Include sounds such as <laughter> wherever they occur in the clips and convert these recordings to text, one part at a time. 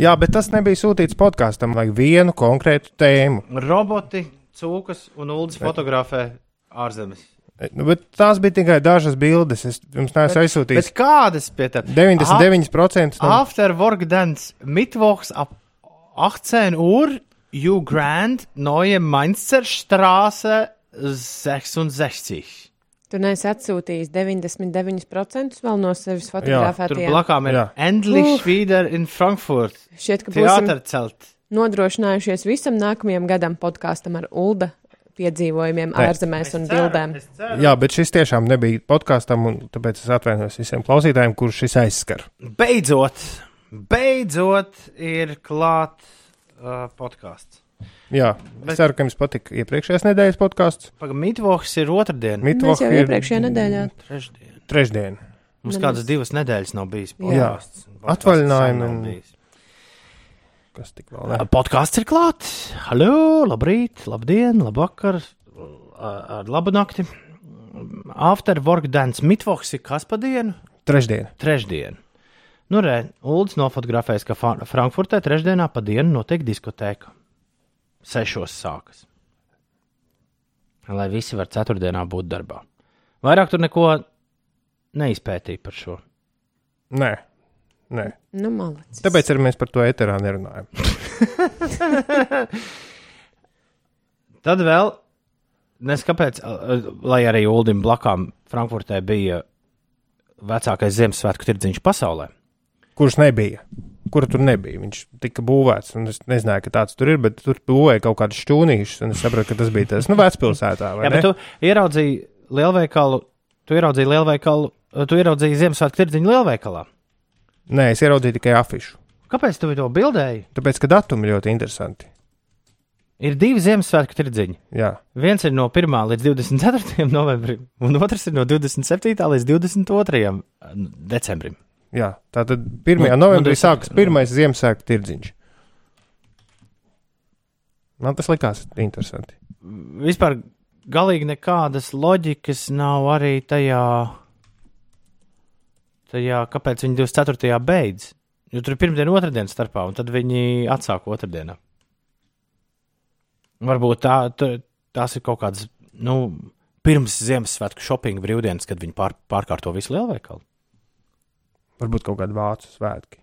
Jā, bet tas nebija sūtīts podkāstam, vajag vienu konkrētu tēmu. Roboti, cūkas un ūdens fotografē ārzemes. Nu, bet tās bija tikai dažas bildes. Es jums neesmu Bet aizsūtījis. kādas pie tā? 99% no After work dance Mittwochs ab 18 Uhr, you Grand, neue Mainzerstraße 66. Tu neesi atsūtījis 99% vēl no sevis Tur fotografētajiem. blakām ir. Endlich Uf. wieder in Frankfurt. Šķiet, ka Teātercelt. nodrošinājušies visam nākamajam gadam podkāstam ar Ulda piedzīvojumiem Nē. ārzemēs un bildēm. Jā, bet šis tiešām nebija podkāstam, un tāpēc es atvainojos visiem klausītājiem, kurus šis aizskar. Beidzot, beidzot ir klāt uh, podkāsts. Jā, Bet- es ceru, ka jums patika iepriekšējās nedēļas podkāsts. Pagaidām, Mittwochs ir otrdien. Mēs Mitvoh jau ir iepriekšējā nedēļā. Trešdien. trešdien. Mums Nemaz. kādas divas nedēļas nav bijis. Jā. podcasts. Podcasts Atvaļinājumi bijis. Kas tik vēl? Ne? Podkāsts ir klāts. Halo, labrīt, labdien, labvakar, ar labu nakti. After work dance Mittwochs ir kas pa dienu? Trešdien. Trešdien. Nu, re, Ulds nofotografēs, ka Frankfurtē trešdienā pa dienu notiek diskotēka. Sešos sākas. Lai visi var ceturtdienā būt darbā. Vairāk tur neko neizpētīja par šo. Nē, nē. Nu, malacis. Tāpēc arī mēs par to eterā nerunājam. <laughs> Tad vēl, nes kāpēc, lai arī Uldim blakām Frankfurtē bija vecākais Ziemassvētku tirdziņš pasaulē. Kurš nebija? Kura tur nebija? Viņš tika būvēts, un es nezināju, ka tāds tur ir, bet tur būvēja kaut kādus šķūnīšus, un es sapratu, ka tas bija tas, nu, vecpilsētā. <laughs> Jā, ne? bet tu ieraudzīji lielveikalu, tu ieraudzīji lielveikalu, tu ieraudzīji Ziemassvētku tirdziņu lielveikalā. Nē, es ieraudzīju tikai afišu. Kāpēc tu to bildēji? Tāpēc, ka datumi ļoti interesanti. Ir divi Ziemassvētku tirdziņi. Jā, Viens ir no 1. līdz 24. novembrim, un otrs ir no 27. līdz 22. decembrim. Jā. tā tad 1. Nu, novembrī nu, sākas pirmais Ziemassvētku tirdziņš. Man tas likās interesanti. Vispār galīgi nekādas loģikas nav arī tajā, tajā kāpēc viņi 24. beidz. Jo tur ir pirmdiena, otrdiena starpā, un tad viņi atsāk otrdienā. Varbūt tā, tā, tās ir kaut kādas, nu, pirms Ziemassvētku shopping brīvdienas, kad viņi pār, pārkārto visu lielveikalu. Varbūt kaut kāda vācu svētki.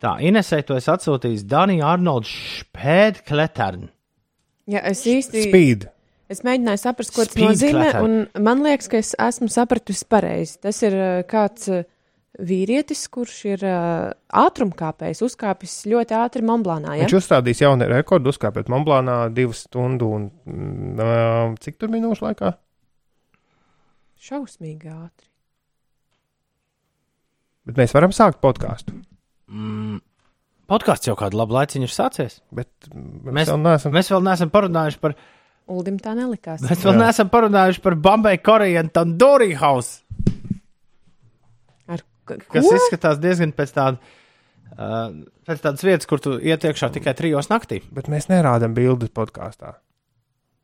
Tā, Inesē, to es atsūtīju Danija Arnolds Špēdkletern. Jā, es īsti. Speed. Es mēģināju saprast, ko tas Speed nozīmē, clatter. un man liekas, ka es esmu sapratusi pareizi. Tas ir uh, kāds uh, vīrietis, kurš ir uh, ātrumkāpējs, uzkāpis ļoti ātri Monblānā. Ja? Viņš uzstādīs jaunu rekordu, uzkāpot Monblānā divu stundu un mm, cik tur minūšu laikā? Šausmīgi ātri. Bet mēs varam sākt podkāstu. Mm, podkāsts jau kādu labu laiciņu ir sācies. Bet mēs, Mēs- vēl neesam. Mēs vēl neesam parunājuši par, Uldim tā nelikās. mēs vēl Jā. neesam parunājuši par Bombay Korean Tandoori House, Ar, ko? kas izskatās diezgan pēc tāda. Uh, pēc tādas vietas, kur tu iet iekšā tikai trijos naktī. Bet mēs nerādām bildes podkāstā.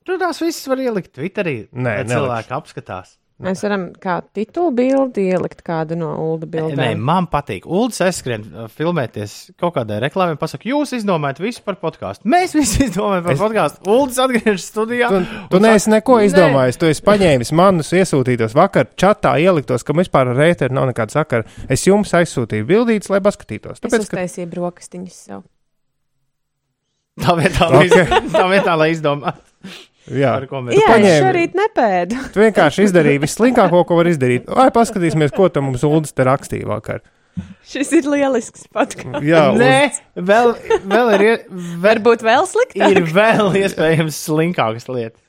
Tur tās visas var ielikt Twitterī. Nē, cilvēki apskatās. Mēs varam kā titulu bildi ielikt kādu no Ulda Nē, bildēm. man patīk. Uldis aizskrien uh, filmēties kaut kādai reklāmai. Pasaka, jūs izdomājat visu par podkāstu. Mēs visi <laughs> izdomājam par Es- es... podkāstu. Uldis atgriežas studijā. Tu, tu un neesi neko "Nē." izdomājis. Tu esi paņēmis manus iesūtītos vakar, čatā ieliktos, ka vispār ar rēteru nav nekāda sakara. Es jums aizsūtīju bildītas, lai paskatītos. Es Tāpēc, ka uztaisīju brokastiņas sev. Tā vietā, Ok. okay. <laughs> tā vietā lai izdomātu, jā, Jā, es šorīt nepēdu. tu vienkārši izdarīji visslinkāko, ko var izdarīt. Vai paskatīsimies, ko tam mums Uldis te rakstīja vakar. Šis ir lielisks podkāsts. Jā, Nē, vēl, vēl ir, <laughs> vēl, Varbūt vēl sliktāk. ir vēl iespējams slinkākas lietas.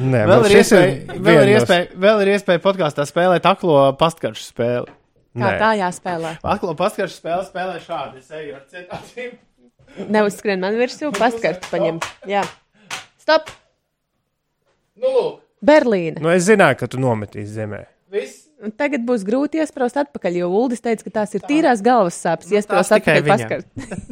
Nē, Vēl ir, iespēja, vēl, viena ir iespēja, vēl ir iespēja podkāstā spēlēt aklo pastkaršu spēli. Kā Nē. tā jāspēlē? Aklo pastkaršu spēli spēlē šādi. Es eju ar citātiem. Neuzskrien man virsū, pastkarti paņem. Jā. Stop! Nu, lūk, Berlīna. Nu, es zināju, ka tu nometīsi zemē. viss. Un tagad būs grūti iesprāst atpakaļ, jo Uldis teica, ka tās ir tīrās galvas sāpes. Nu, Iesprāst atpakaļ paskart.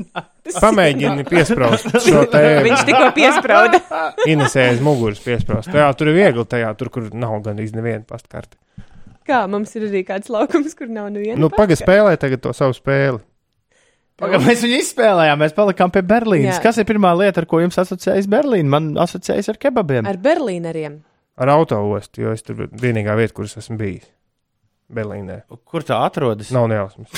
<laughs> Pamēģini piesprāst šo <laughs> te Viņš tikko piesprāda. <laughs> Inesējas muguras piesprāst. Jā, tur ir viegli tajā, tur, kur nav gan īsti neviena pastkarte. Kā mums ir arī kāds laukums, kur nav neviena. Nu, pagaidi spēlē tagad to savu spēli. Pagaid, Mēs viņu izspēlējām, mēs palikām pie Berlīnas. Jā. Kas ir pirmā lieta, ar ko jums asociējas Berlīna? Man asociējas ar kebabiem. Ar berlīneriem. Ar autoostu, jo es tur vienīgā vieta, kur es esmu bijis. Berlīnē. Kur tā atrodas? Nav nejausmas.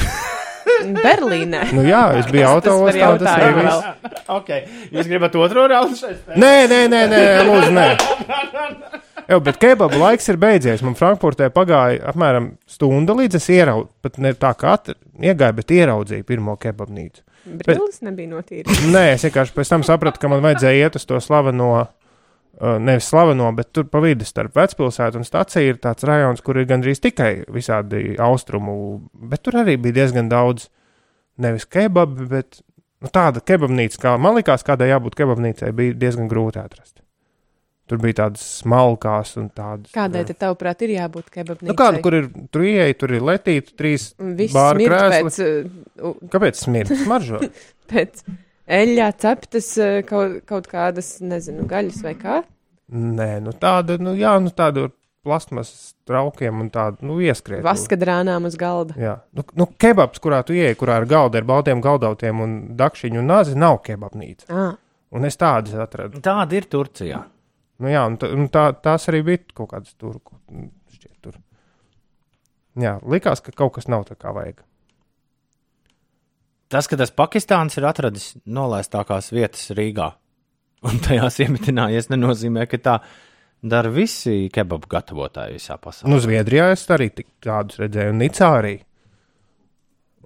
<laughs> Berlīnē. Nu jā, es biju Kas tas jautājumu viss. okay. Jūs gribat otro raundu šeit? Nē, nē, nē, nē, lūdzu, nē. <laughs> Jā, bet kebabu laiks ir beidzies. Man Frankfurtē pagāja apmēram stunda, līdz es ieraudzīju, pat ne tā kā iegāju, bet ieraudzīju pirmo kebabnīcu. Brilles nebija notīras. Nē, es vienkārši pēc tam sapratu, ka man vajadzēja iet uz to slaveno, uh, nevis slaveno, bet tur pa vidu starp vecpilsētu un staciju ir tāds rajons, kur ir gandrīz tikai visādi austrumu, bet tur arī bija diezgan daudz nevis kebabi, bet nu, tāda kebabnīca, kā man likās, kādai jābūt kebabnīcai, bija diezgan grūti atrast. Tur bija tādas smalkās un tādas. Kādai tad tavuprāt ir jābūt kebabnīcai? Nu, kāda, kur ir tur ieeja, tur ir letīta, trīs. Bāra krēsli. pēc, uh, Kāpēc smird? Smaržo. <laughs> pēc eļļā ceptas uh, kaut, kaut kādas, nezinu, gaļas vai kā. Nē, nu tāda, nu jā, nu tāda plasmas traukiem un tāda, nu ieskriet. Vaska drānām uz galda. Jā, nu, nu kebabs, kurā tu ieej, kurā ir galda ar baltiem galdautiem un dakšiņu un nāzi, nav kebabnīca. Ah, Un es tādas atradu. Tāda ir Turcijā. Nu jā, un, un tā, tās arī bija kaut kādas tur, ko- šķiet tur. Jā, likās, ka kaut kas nav tā kā vajag. Tas, ka tas Pakistāns ir atradis nolaistākās vietas Rīgā un tajās <laughs> iemetinājies, nenozīmē, ka tā dara visi kebabu gatavotāji visā pasaulē. Nu, Zviedrijā es arī tādus redzēju, un Nicā arī.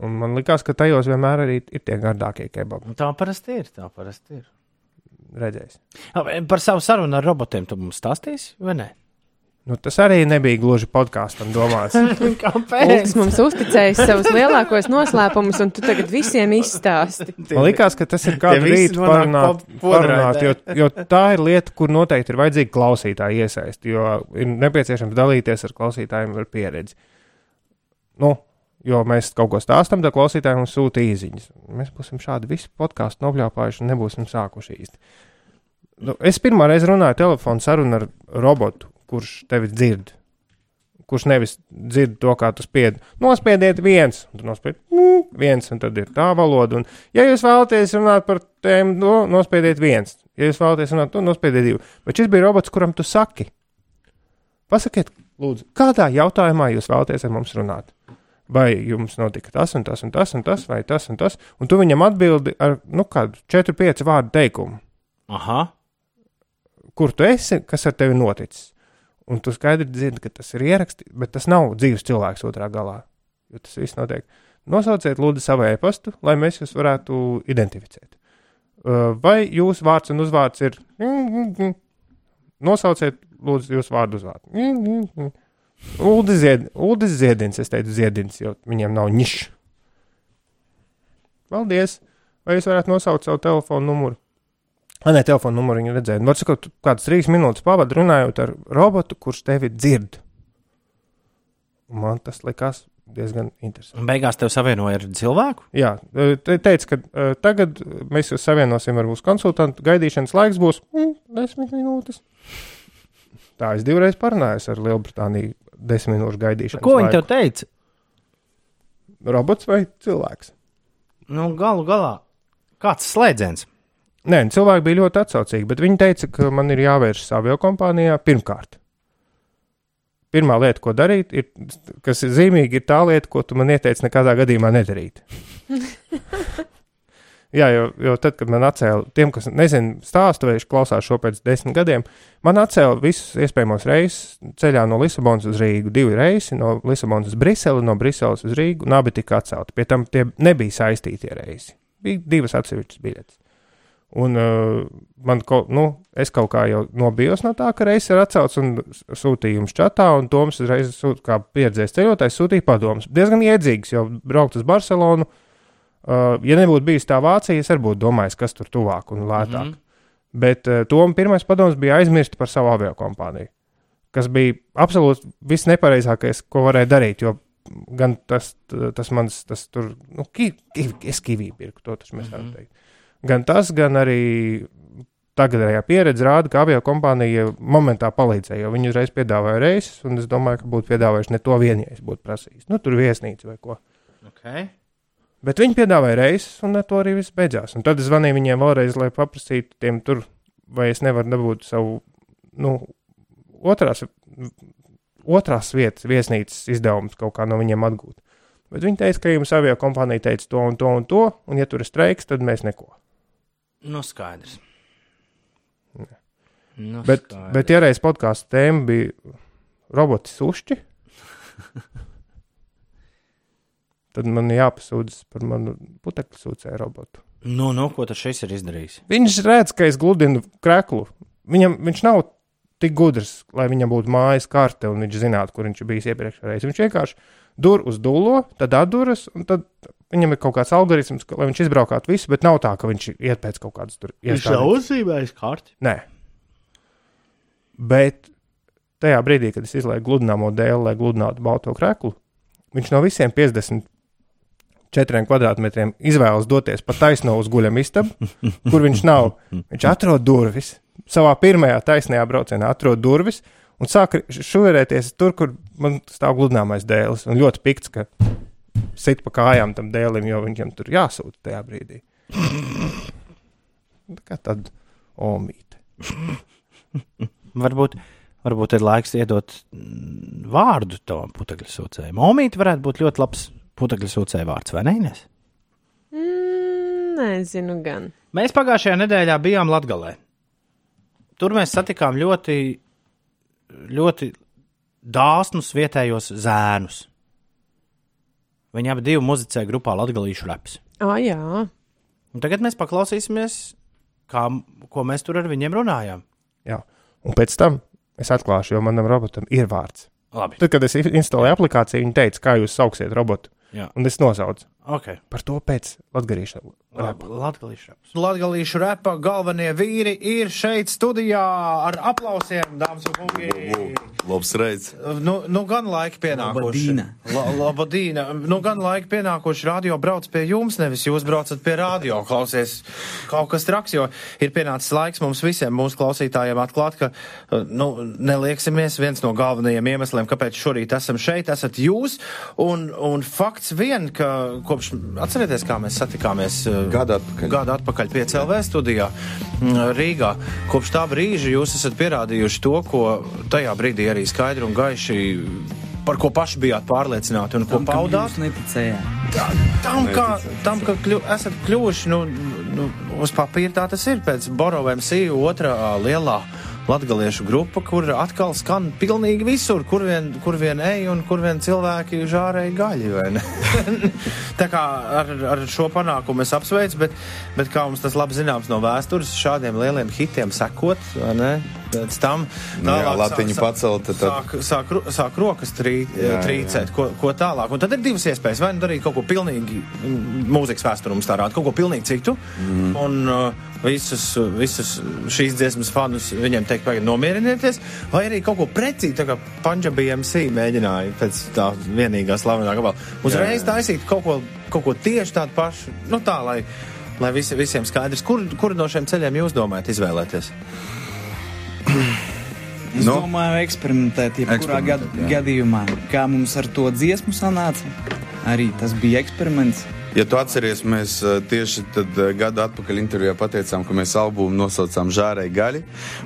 Un man likās, ka tajos vienmēr arī ir tie gardākie kebabi. Tā parasti ir. Tā parasti ir. Redzējis. Par savu sarunu ar robotiem tu mums stāstīsi, vai ne? Nu, tas arī nebija gluži podkāstam domāts. <laughs> Ulris mums uzticējis savus lielākos noslēpumus, un tu tagad visiem izstāsti. <laughs> Man liekas, ka tas ir kādu rītu parunāt, parunāt jo, jo tā ir lieta, kur noteikti ir vajadzīga klausītāja iesaist, jo ir nepieciešams dalīties ar klausītājiem ar pieredzi. Nu, jo mēs kaut ko stāstam, tad klausītājiem mums sūta īziņas. Mēs būsim šādi visi podkāstu nobļāpājuši un nebūsim sākuši īsti. Nu, es pirmā reize runāju telefonu sarunu ar robotu, kurš tevi dzird. Kurš nevis dzird to, kā tu spied. Nospiediet viens, un nospied <laughs> viens, un tad ir tā valoda. Un, ja jūs vēlaties runāt par tēmu, no, nospiediet viens. Ja jūs vēlaties runāt, to nospiediet divu. Bet šis bija robots, kuram tu saki. Pasakiet, lūdzu, kādā jautājumā jūs vēlaties ar mums runāt? Vai jums notika tas un tas un tas un tas, vai tas un tas? Un tu viņam atbildi ar, nu, kādu 4-5 vārdu teikumu Aha. kur tu esi, kas ar tevi noticis. Un tu skaidri dzirdi, ka tas ir ierakstīts, bet tas nav dzīves cilvēks otrā galā. Jo tas viss notiek. Nosauciet, lūdzu, savu e-pastu, lai mēs jūs varētu identificēt. Uh, Vai jūsu vārds un uzvārds ir. Nosauciet, lūdzu, jūsu vārdu uzvārdu. Uldis Zied, Uldis Ziedins, es teicu Ziedins, jo viņiem nav nišs. Paldies! Vai jūs varētu nosaukt savu telefonu numuru? Ah, nē, telefona numuru viņa redzēja. Var sakot, kādas trīs minūtes pavadīt runājot ar robotu, kurš tevi dzird. Man tas likās diezgan interesanti. Un beigās tev savienoja ar cilvēku? Jā, te teica, ka uh, tagad mēs jūs savienosim ar mūsu konsultantu. Gaidīšanas laiks būs mm, desmit minūtes. Tā es divreiz parunāju ar Lielbritāniju. Desmit minūšu gaidīšanas. Ko viņi tev teica? Robots vai cilvēks? Nu, galu galā, kāds slēdziens? Nē, cilvēki bija ļoti atsaucīgi, bet viņi teica, ka man ir jāvēršas avio kompānijā pirmkārt. Pirmā lieta, ko darīt, ir, kas ir zīmīgi, ir tā lieta, ko tu man ieteici nekādā gadījumā nedarīt. <laughs> Jā, jo, jo tad, kad man atcēla, tiem, kas nezina stāstu, vai klausās šo pēc desmit gadiem, man atcēla visus iespējamos reisus ceļā no Lisabonas uz Rīgu. Divi reisi no Lisabonas uz Briseli, no Briseles uz Rīgu, un abi tika atcelti. Pie tam tie nebija saistītie reisi. Bija divas atsevišķas biļetes. Un uh, man, ko, nu, es kaut kā jau nobijos no tā, ka reizes ir atcelts un sūtīju jums čatā, un Toms uzreiz sūt, kā pieredzējis ceļotājs sūtīja padomus. Diezgan iedzīgs, jo braukt uz Barcelonu, uh, ja nebūtu bijis tā Vācija, es arī būtu domājis, kas tur tuvāk un lētāk. Mm -hmm. Bet uh, Tom pirmais padoms bija aizmirst par savu avio kompāniju, kas bija absolūti viss nepareizākais, ko varēja darīt, jo gan tas, tas mans, tas tur, nu, ki, ki, es kivī pirku, to taču mēs varam teikt. Gan tas, gan arī tagadējā pieredze rāda, ka avio kompānija momentā palīdzēja, jo viņi uzreiz piedāvāja reisus, un es domāju, ka būtu piedāvājuši ne to vien, ja es būtu prasījis. Nu, tur viesnīca vai ko. Okay. Bet viņi piedāvāja reizes, un ar to arī viss beidzās. Un tad es zvanīju viņiem vēlreiz, lai paprasītu tiem tur, vai es nevaru dabūt savu, nu, otrās, otrās vietas viesnīcas izdevumus kaut kā no viņiem atgūt. Bet viņi teica, ka jums avio kompānija teica to un to un to, un ja tur ir streiks, tad mēs neko. Nu, skaidrs. Nu, Bet, skaidrs. bet ja reiz podkāstu tēma bija roboti sušķi, <laughs> tad man jāpasūdzas par manu putekļu sūcēju robotu. Nu, nu, ko tad šis ir izdarījis? Viņš redz, ka es gludinu kreklu. Viņam, viņš nav tik gudrs, lai viņam būtu mājas karte un viņš zinātu, kur viņš bijis iepriekšējā reizē. Viņš vienkārši dur uz dūlo, tad atduras, un tad viņam ir kaut kāds algoritms, ka, lai viņš izbraukātu visu, bet nav tā, ka viņš iet pēc kaut kādas tur iestādes. uzzīmējis karti. Nē. Bet tajā brīdī, kad es izlaižu gludināmo dēlu, lai gludinātu balto kreklu, viņš no visiem 54 kvadrātmetriem izvēlas doties pa taisno uz guļam istabu, kur viņš nav. Viņš atrod durvis. Savā pirmajā taisnajā braucienā atrod durvis un sāk šuverēties tur, kur man stāv gludināmais dēls. Un ļoti pikts, ka sit pa kājām tam dēlim, jo viņam tur jāsūta tajā brīdī. Tā kā tad omīte. Varbūt, varbūt ir laiks iedot mm, vārdu tam putekļu sūcējiem. Omīte varētu būt ļoti labs putekļu sūcēju vārds, vai ne? Ines? Mm, nezinu gan. Mēs pagājušajā nedēļā bijām Latvijā. Tur mēs satikām ļoti, ļoti dāsnus vietējos zēnus. Viņi abi divi muzicēja grupā Latvijas reps. Ah, jā. Un tagad mēs paklausīsimies, kā, ko mēs tur ar viņiem runājām. Jā. Un pēc tam es atklāšu, jo manam robotam ir vārds. Labi. Tad, kad es instalēju aplikāciju, viņi teica, kā jūs sauksiet robotu. Jā. Un es nosaucu Okay. par to pēc. Latvijas reps. Latvijas repa galvenie vīri ir šeit studijā ar aplausiem, dāmas un kungi. Labs reids. Nu, nu gan laika pienākuši. Labadīna. La. Nu, gan laika pienākuši. Radio brauc pie jums, nevis jūs braucat pie radio. Klausies, kaut kas traks, jo ir pienācis laiks mums visiem, mūsu klausītājiem, atklāt, ka, nu, nelieksimies viens no galvenajiem iemesliem, kāpēc šorīt esam šeit, esat jūs. Un, un fakts vien, ka kopš, atcerieties, kā mēs satikāmies eh, Gadu atpakaļ. gadu atpakaļ pie CLV studijā mm, Rīgā. Kopš tā brīža jūs esat pierādījuši to, ko tajā brīdī arī skaidri un gaiši. Par ko paši bijāt pārliecināti un ko Tam, paudāt? Neticējāt. Tam, kā, tam, ka kļu, esat kļuvuši nu, nu, uz papīra, tā tas ir. Pēc Boroviem Sīju otrā lielā latgaliešu grupa, kur atkal skan pilnīgi visur, kur vien, kur vien ej un kur vien cilvēki vai ne? <laughs> tā kā ar, ar šo panākumu es apsveicu, bet, bet kā mums tas labi zināms no vēstures, šādiem lieliem hitiem sekot, ne? Pēc tam Nu jā, latiņu sāk- pacelta, tad- Sāk, sāk, sāk rokas trī, Jā, trīcēt, ko, ko tālāk. Un tad ir divas iespējas. Vai nu darīt kaut ko pilnīgi, mūzikas vēsturē mums tā rāda, kaut ko pilnīgi citu. Mm. Un uh, visus, visus šīs dziesmas fanus viņiem teikt, pagaidi, nomierinieties. Vai arī kaut ko precīzi, tā kā Punjabi MC mēģināja pēc tā vienīgā slavenā gabala. Uzreiz taisīt kaut ko, kaut ko tieši tādu pašu, nu tā, lai, lai visi, visiem skaidrs, kur, kur no šiem ceļiem jūs domājat izvēlēties. Es Nu? domāju, eksperimentēt, jebkurā gad, jā. gadījumā. Kā mums ar to dziesmu sanāca, arī tas bija eksperiments. Ja tu atceries, mēs tieši tad gadu atpakaļ intervijā pateicām, ka mēs albumu nosaucām Žārai Gaļi.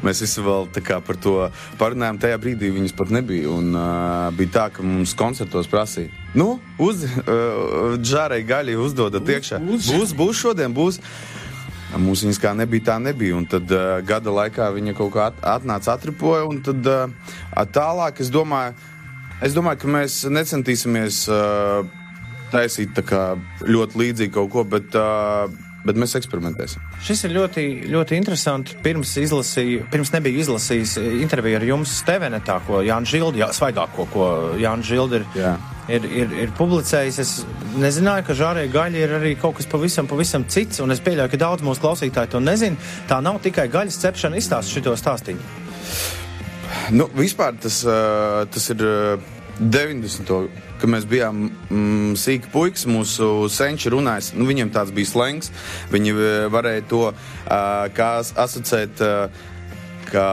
Mēs visi vēl kā par to parunājām. Tajā brīdī viņas pat nebija. Un uh, bija tā, ka mums koncertos prasīja, nu, uz uh, Žārai Gaļi uzdodat iekšā. Būs, būs šodien, būs. Mums viņas kā nebija, tā nebija. Un tad uh, gada laikā viņa kaut kā at, atnāca, atripoja. Un tad uh, tālāk es domāju, es domāju, ka mēs necentīsimies uh, taisīt ļoti līdzīgi kaut ko, bet, uh, bet mēs eksperimentēsim. Šis ir ļoti, ļoti interesants. Pirms, izlasīju, pirms nebija izlasījis interviju ar jums Stevenetā, ko Jānis Žildi, jā, svaigāko, ko Jānis Žildi ir, Jā. ir, ir, ir publicējis. Es nezināju, ka žārē gaļa ir arī kaut kas pavisam, pavisam cits, un es pieļauju, ka daudz mūsu klausītāji to nezina. Tā nav tikai gaļas cepšana, izstāst šo stāstījumu. Nu, vispār tas, tas ir 90. kad mēs bijām mm, sīki puikas, mūsu senči runāja. Nu, viņiem tāds bija slēgts. Viņi uh, varēja to uh, asociēt. Uh, kā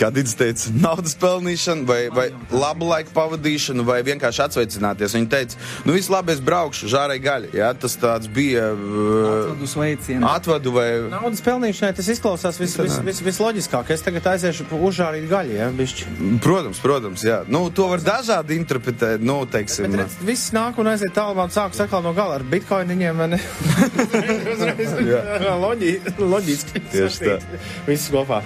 kā Digis teica, naudas pelnīšanu, vai, vai labu laiku pavadīšanu, vai vienkārši atsveicināties. Viņa teica, nu viss labi, es braukšu, žārai gaļa. Jā, tas tāds bija. Uh, Atvadu sveicienu. atvadu vai. Naudas pelnīšanai tas izklausās vis, vis, vis, visloģiskāk. Es tagad aiziešu uzžārīt gaļu, ja bišķi. Protams, protams, jā. Nu, to var dažādi interpretēt. Nu, teiksim, Bet redz, viss nāk un aiziet tālāk, sākas atkal no gala ar bitkoiniņiem. vai ne? <laughs> Loģi, loģiski. Tieši tā. Viss kopā.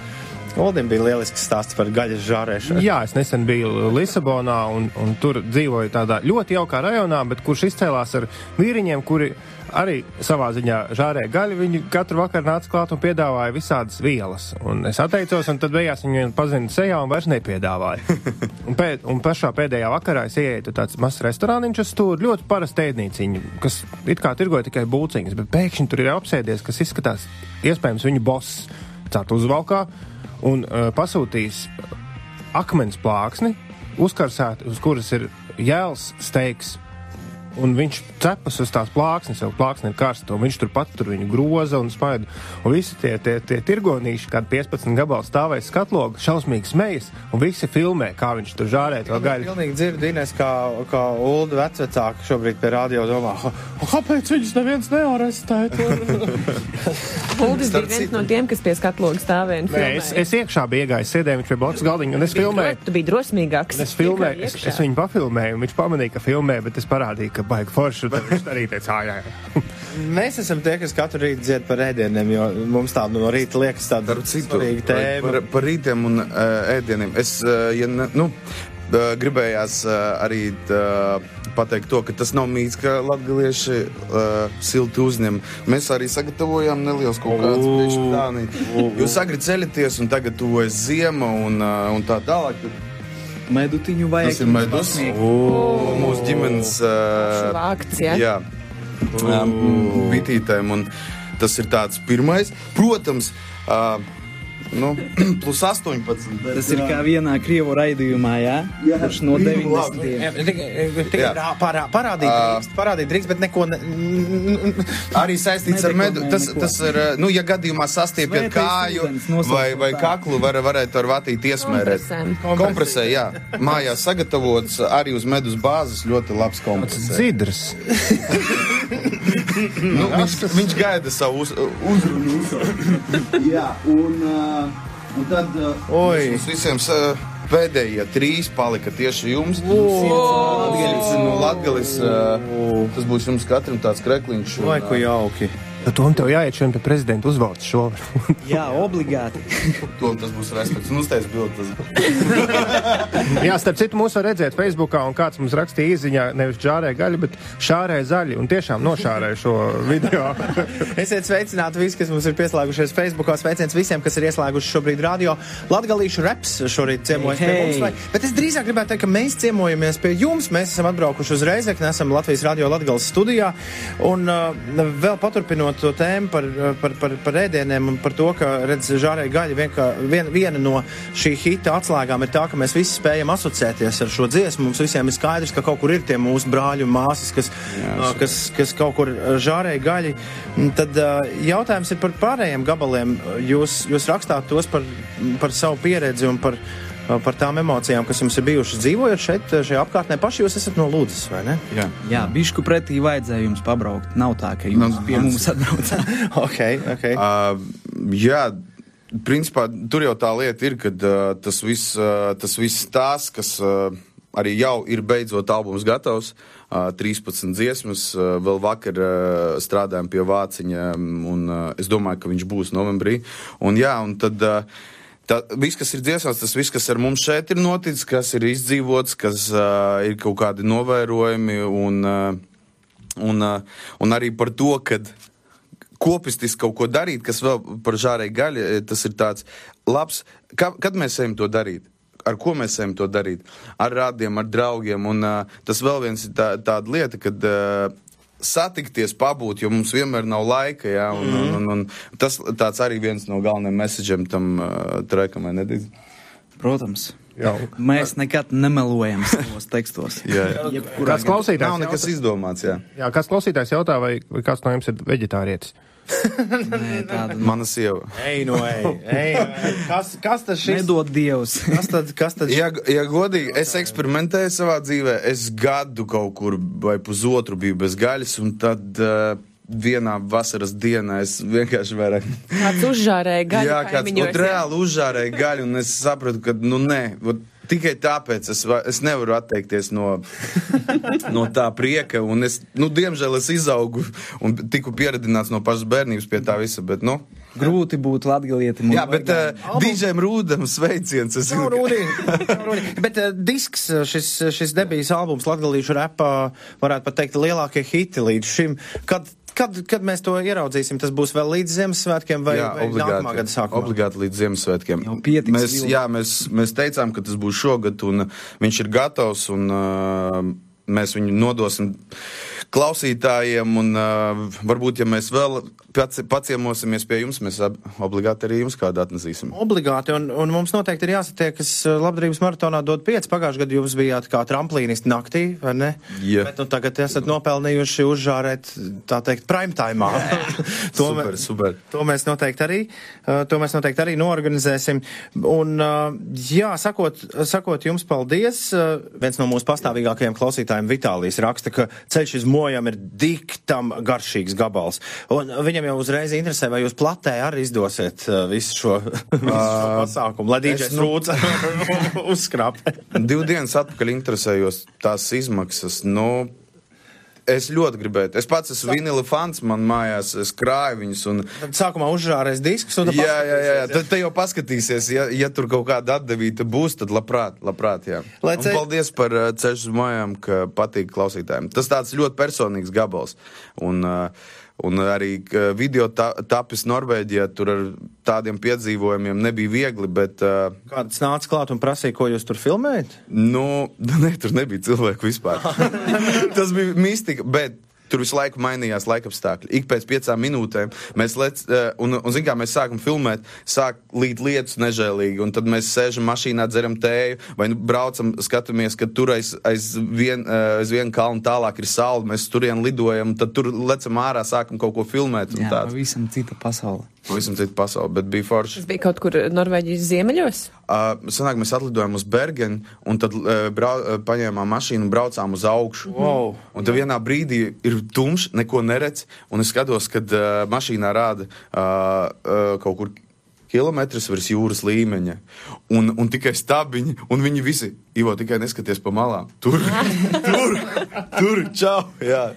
Oldim bija lielisks stāsts par gaļas žārēšanu. Jā, es nesen biju Lisabonā un, un tur dzīvoju tādā ļoti jaukā rajonā, bet kurš izcēlās ar vīriņiem, kuri arī savā ziņā žārē gaļu. Viņi katru vakaru nāca klāt un piedāvāja visādas vielas. Un es atteicos, un tad beigās viņi man pazina sejā un vairs nepiedāvāja. <laughs> un, pēd, un pašā pēdējā vakarā es ienāku tāds mazs restorāniņš uz stūra, ļoti parasta ēdnīciņa, kas it kā tirgoja tikai būciņas, bet pēkšņi tur ir apsēdies, kas izskatās iespējams viņu boss cēt uzvalkā un uh, pasūtījis akmens plāksni, uzkarsēt, uz kuras ir jēls steiks. Un viņš cepas uz tās plāksnes, jau plāksne ir karsta, un viņš tur pat tur viņu groza un spaidu. Un visi tie, tie, tie tirgonīši, kādi 15 gabali stāvēs skatlogu, šausmīgi smejas, un visi filmē, kā viņš tur žārē to gaļu. Pilnīgi dzirdu, Inês, kā, kā Ulu vecvecāka šobrīd pie radio domā, "O, kāpēc viņus neviens nearestē? <laughs> Uldis bija viens no tiem, kas pie skatlogas stāvēja. Nē, es, es iekšā biju iegājis, sēdēju viņš pie blakus galdiņa, un es filmēju. Tu biji drosmīgāks. Es filmēju, es, es viņu pafilmēju, un viņš pamanīja, ka filmē, bet es parādīju, ka baigi forši. tad Viņš arī teica, ah, jā, jā. <laughs> Mēs esam tie, kas katru rītu dzied par ēdieniem, jo mums tā no rīta liekas tāda svarīga par, tēma. par, par rītiem un uh, ēdieniem. Es, uh, ja ne, nu, uh, gribējās uh, arī uh, pateikt to, ka tas nav mīts, ka latgalieši uh, silti uzņem. Mēs arī sagatavojām neliels kaut kāds priekšstāvniņš. Jūs agri ceļaties un tagad tuvojas ziema un, uh, un tā tālāk. Tad Medutiņu vajag. Tas ir medus. Mūsu ģimenes uh, Vākts, jā. jā, um, bitītēm. Un tas ir tāds pirmais. Protams, uh, nu, <clears throat> plus 18. Tas ir kā vienā krievu raidījumā, jā? Jā. Kurš no Vienu 90. Tikai rā- parā- parādīt, drīkst, parādīt drīkst, bet neko. Ne... Arī saistīts ar medu. Tas, tas ir, uh, nu, ja gadījumā Svētais kāju vai, vai kaklu, var, varētu ar vatīt iesmērēt. Kompresē, jā. Mājās sagatavots arī uz medus bāzes ļoti labs kompresē. Zidrs. <laughs> Nu, viņš, viņš gaida savu uz, uzrunu. Jā, un, uh, un tad uh, Oi. mums visiem uh, pēdējie trīs palika tieši jums. Latgalis, no Latgalis, uh, tas būs jums katram tāds krekliņš. Vai ko uh, jauki. Bet to tev jāiet šodien pie prezidenta uzvaldes šovakar. <laughs> Jā, obligāti. To tas būs respekts. Nu, uztais bildi. <laughs> Jā, starp citu, mūs var redzēt Facebookā, un kāds mums rakstīja īziņā, nevis žārē gaļu, bet šārē zaļi, un tiešām nošārē šo video. <laughs> Esiet sveicināti visi, kas mums ir pieslēgušies Facebook. Sveiciens visiem, kas ir ieslēguši šobrīd radio. Latgalīšu reps šorīt ciemojas pie Hei. mums. Vai, bet es drīzāk gribētu teikt, ka mēs ciemojamies pie jums. Mēs esam atbraukuši uz Reizekni, esam Latvijas radio Latgales studijā. Un uh, vēl paturpinot to tēmu par, par, par, par ēdieniem un par to, ka, žārē gaļa vienkā, vien, viena no šī hita atslēgām ir tā, ka mēs visi spējam asociēties ar šo dziesmu. Mums visiem ir skaidrs, ka kaut kur ir tie mūsu brāļi un māsas, kas, uh, kas, kas kaut kur žārē gaļi. Tad uh, jautājums ir par pārējiem gabaliem. Jūs, jūs rakstāt tos par, par savu pieredzi un par, par tām emocijām, kas jums ir bijušas dzīvojot šeit, šajā apkārtnē. Paši jūs esat no Lūdzes, vai ne? Jā. Jā, bišku pretī vajadzēja jums pabraukt. Nav tā, ka jūs Nu, pie <laughs> mums atbraucāt. <laughs> ok, ok. Uh, jā, principā tur jau tā lieta ir, ka uh, tas viss uh, tas viss tās, kas uh, arī jau ir beidzot albums gatavs. Uh, 13 dziesmas, uh, vēl vakar uh, strādājām pie vāciņa, un uh, es domāju, ka viņš būs novembrī. Un, jā, un tad, uh, Tā, viss, kas ir dziesmās, tas viss, kas ar mums šeit ir noticis, kas ir izdzīvots, kas uh, ir kaut kādi novērojumi, un, uh, un, uh, un arī par to, ka kopistiski kaut ko darīt, kas vēl par žārēju gaļu, tas ir tāds labs. Kā, kad mēs ejam to darīt? Ar ko mēs ejam to darīt? Ar rādiem, ar draugiem. Un uh, tas vēl viens ir tā, tāda lieta, kad uh, satikties, pabūt, jo mums vienmēr nav laika. Jā, un, mm. un, un, un tas tāds arī viens no galvenajiem messageiem tam uh, trekam, vai nedrīkst? Protams. Jā. Mēs nekad nemelojam savos tekstos. <laughs> Jā, jā. Kāds klausītājs, Nav nekas izdomāts, jā. jā, kāds klausītājs jautā, vai, vai kāds no jums ir veģetārietis? Nē, tāda <laughs> nav. Mana sieva. Ej, no ej, ej, no ej. Kas, kas tas šis? Nedod Dievs. Kas tad, kas tad? Ja, ja godīgi, es eksperimentēju savā dzīvē, es gadu kaut kur vai pusotru biju bez gaļas, un tad uh, vienā vasaras dienā es vienkārši vairāk. Kāds uzžārēja gaļu Jā, kāds reāli uzžārēja gaļu, un es sapratu, ka, nu, nē, ot, tikai tāpēc es, es nevaru atteikties no, no tā prieka, un es, nu, diemžēl es izaugu un tiku pieradināts no pašas bērnības pie tā visa, bet, nu. Grūti būt latgalietim. un Jā, bet uh, vegānam. DJam Rūdam sveiciens. Es rūdīgi. Nav rūdīgi. Bet uh, disks, uh, šis, šis debijas albums Latgalīšu repā, varētu pat teikt, lielākie hiti līdz šim. Kad, kad, kad mēs to ieraudzīsim, tas būs vēl līdz Ziemassvētkiem vai, Jā, vai nākamā gada obligāti, sākumā? obligāti līdz Ziemassvētkiem. Mēs, vilni. jā, mēs, mēs teicām, ka tas būs šogad, un uh, viņš ir gatavs, un uh, mēs viņu nodosim klausītājiem, un uh, varbūt, ja mēs vēl pats, paciemosimies pie jums, mēs ab, obligāti arī jums kādu atnesīsim. Obligāti, un, un mums noteikti ir jāsatiekas uh, labdarības maratonā dot 5. Pagājušajā gadā jūs bijāt kā tramplīnisti naktī, vai ne? Jā. Bet nu, tagad esat nopelnījuši uzžārēt, tā teikt, prime time. <laughs> to, Super, super. To mēs noteikti arī, uh, to mēs noteikti arī noorganizēsim. Un, uh, jā, sakot, sakot jums paldies, uh, viens no mūsu pastāvīgākajiem klausītājiem Vitālijas raksta, ka ceļš uz mojām ir diktam garšīgs gabals. Un viņam jau uzreiz interesē, vai jūs platē arī izdosiet uh, visu šo, <laughs> visu šo pasākumu, lai DJs nu- rūca <laughs> uzskrāpē. <laughs> Divu dienas atpakaļ interesējos tās izmaksas. Nu, es ļoti gribētu. Es pats esmu vinila fans, man mājās es krāju viņus. Un, Tad sākumā uzžārēs diskus, un tad Jā, jā, jā, jā. Tad te jau paskatīsies, ja, ja tur kaut kāda atdevīta būs, tad labprāt, labprāt jā. Lai Un ceļ- paldies par uh, ceļu uz mājām, ka patīk klausītājiem. Tas tāds ļoti personīgs gabals. Un, uh, un arī video ta tapis Norvēģijā, tur ar tādiem piedzīvojumiem nebija viegli, bet, uh, Kāds nāca klāt un prasīja, ko jūs tur filmējat? nu, <laughs> ne, tur nebija cilvēku vispār. <laughs> Tas bija mistika, bet tur visu laiku mainījās laikapstākļi. Ik pēc piecām minūtēm mēs, lec, eh, un, un zin, kā, mēs sākam filmēt, sāk līt lietus nežēlīgi, un tad mēs sēžam mašīnā, dzeram tēju, vai nu, braucam, skatāmies, ka tur aiz, aiz, vien, eh, aiz vienu kalnu tālāk ir saule, mēs turien lidojam, tad tur lecam ārā, sākam kaut ko filmēt. un Jā, pavisam cita pasaule. Pavisam cita pasaule, bet bija forši. Tas bija kaut kur Norvēģijas ziemeļos. Uh, sanāk, mēs atlidojām uz Bergenu, un tad uh, brau, uh, paņēmām mašīnu un braucām uz augšu. Wow. Un tad vienā brīdī ir tumšs, neko neredz, un es skatos, kad uh, mašīnā rāda uh, uh, kaut kur kilometrus virs jūras līmeņa. Un, un tikai stabiņi, un viņi visi, Ivo, tikai neskaties pa malām. Tur, <laughs> tur, tur, čau! Jā.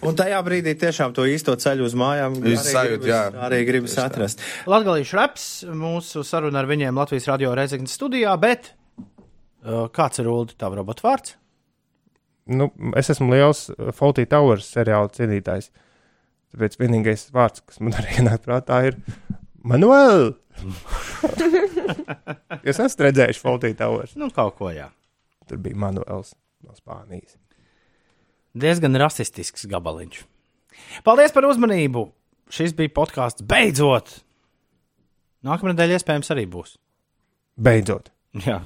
Un tajā brīdī tiešām to īsto ceļu uz mājām sajūt, gribas, jā. arī gribas atrast. Latgalīšu reps, mūsu saruna ar viņiem Latvijas radio Reizeknas studijā, bet uh, kāds ir Uldi tava robota vārds? Nu, es esmu liels Fawlty Towers seriāla cienītājs. Tāpēc vienīgais vārds, kas man arī ienāk prātā, ir Manuel! Jūs esat redzējuši Fawlty Towers? Nu, kaut ko jā. Tur bija Manuels no Spānijas. Diezgan rasistisks gabaliņš. Paldies par uzmanību! Šis bija podkāsts beidzot! Nākamā nedēļa iespējams arī būs. Beidzot! Jā.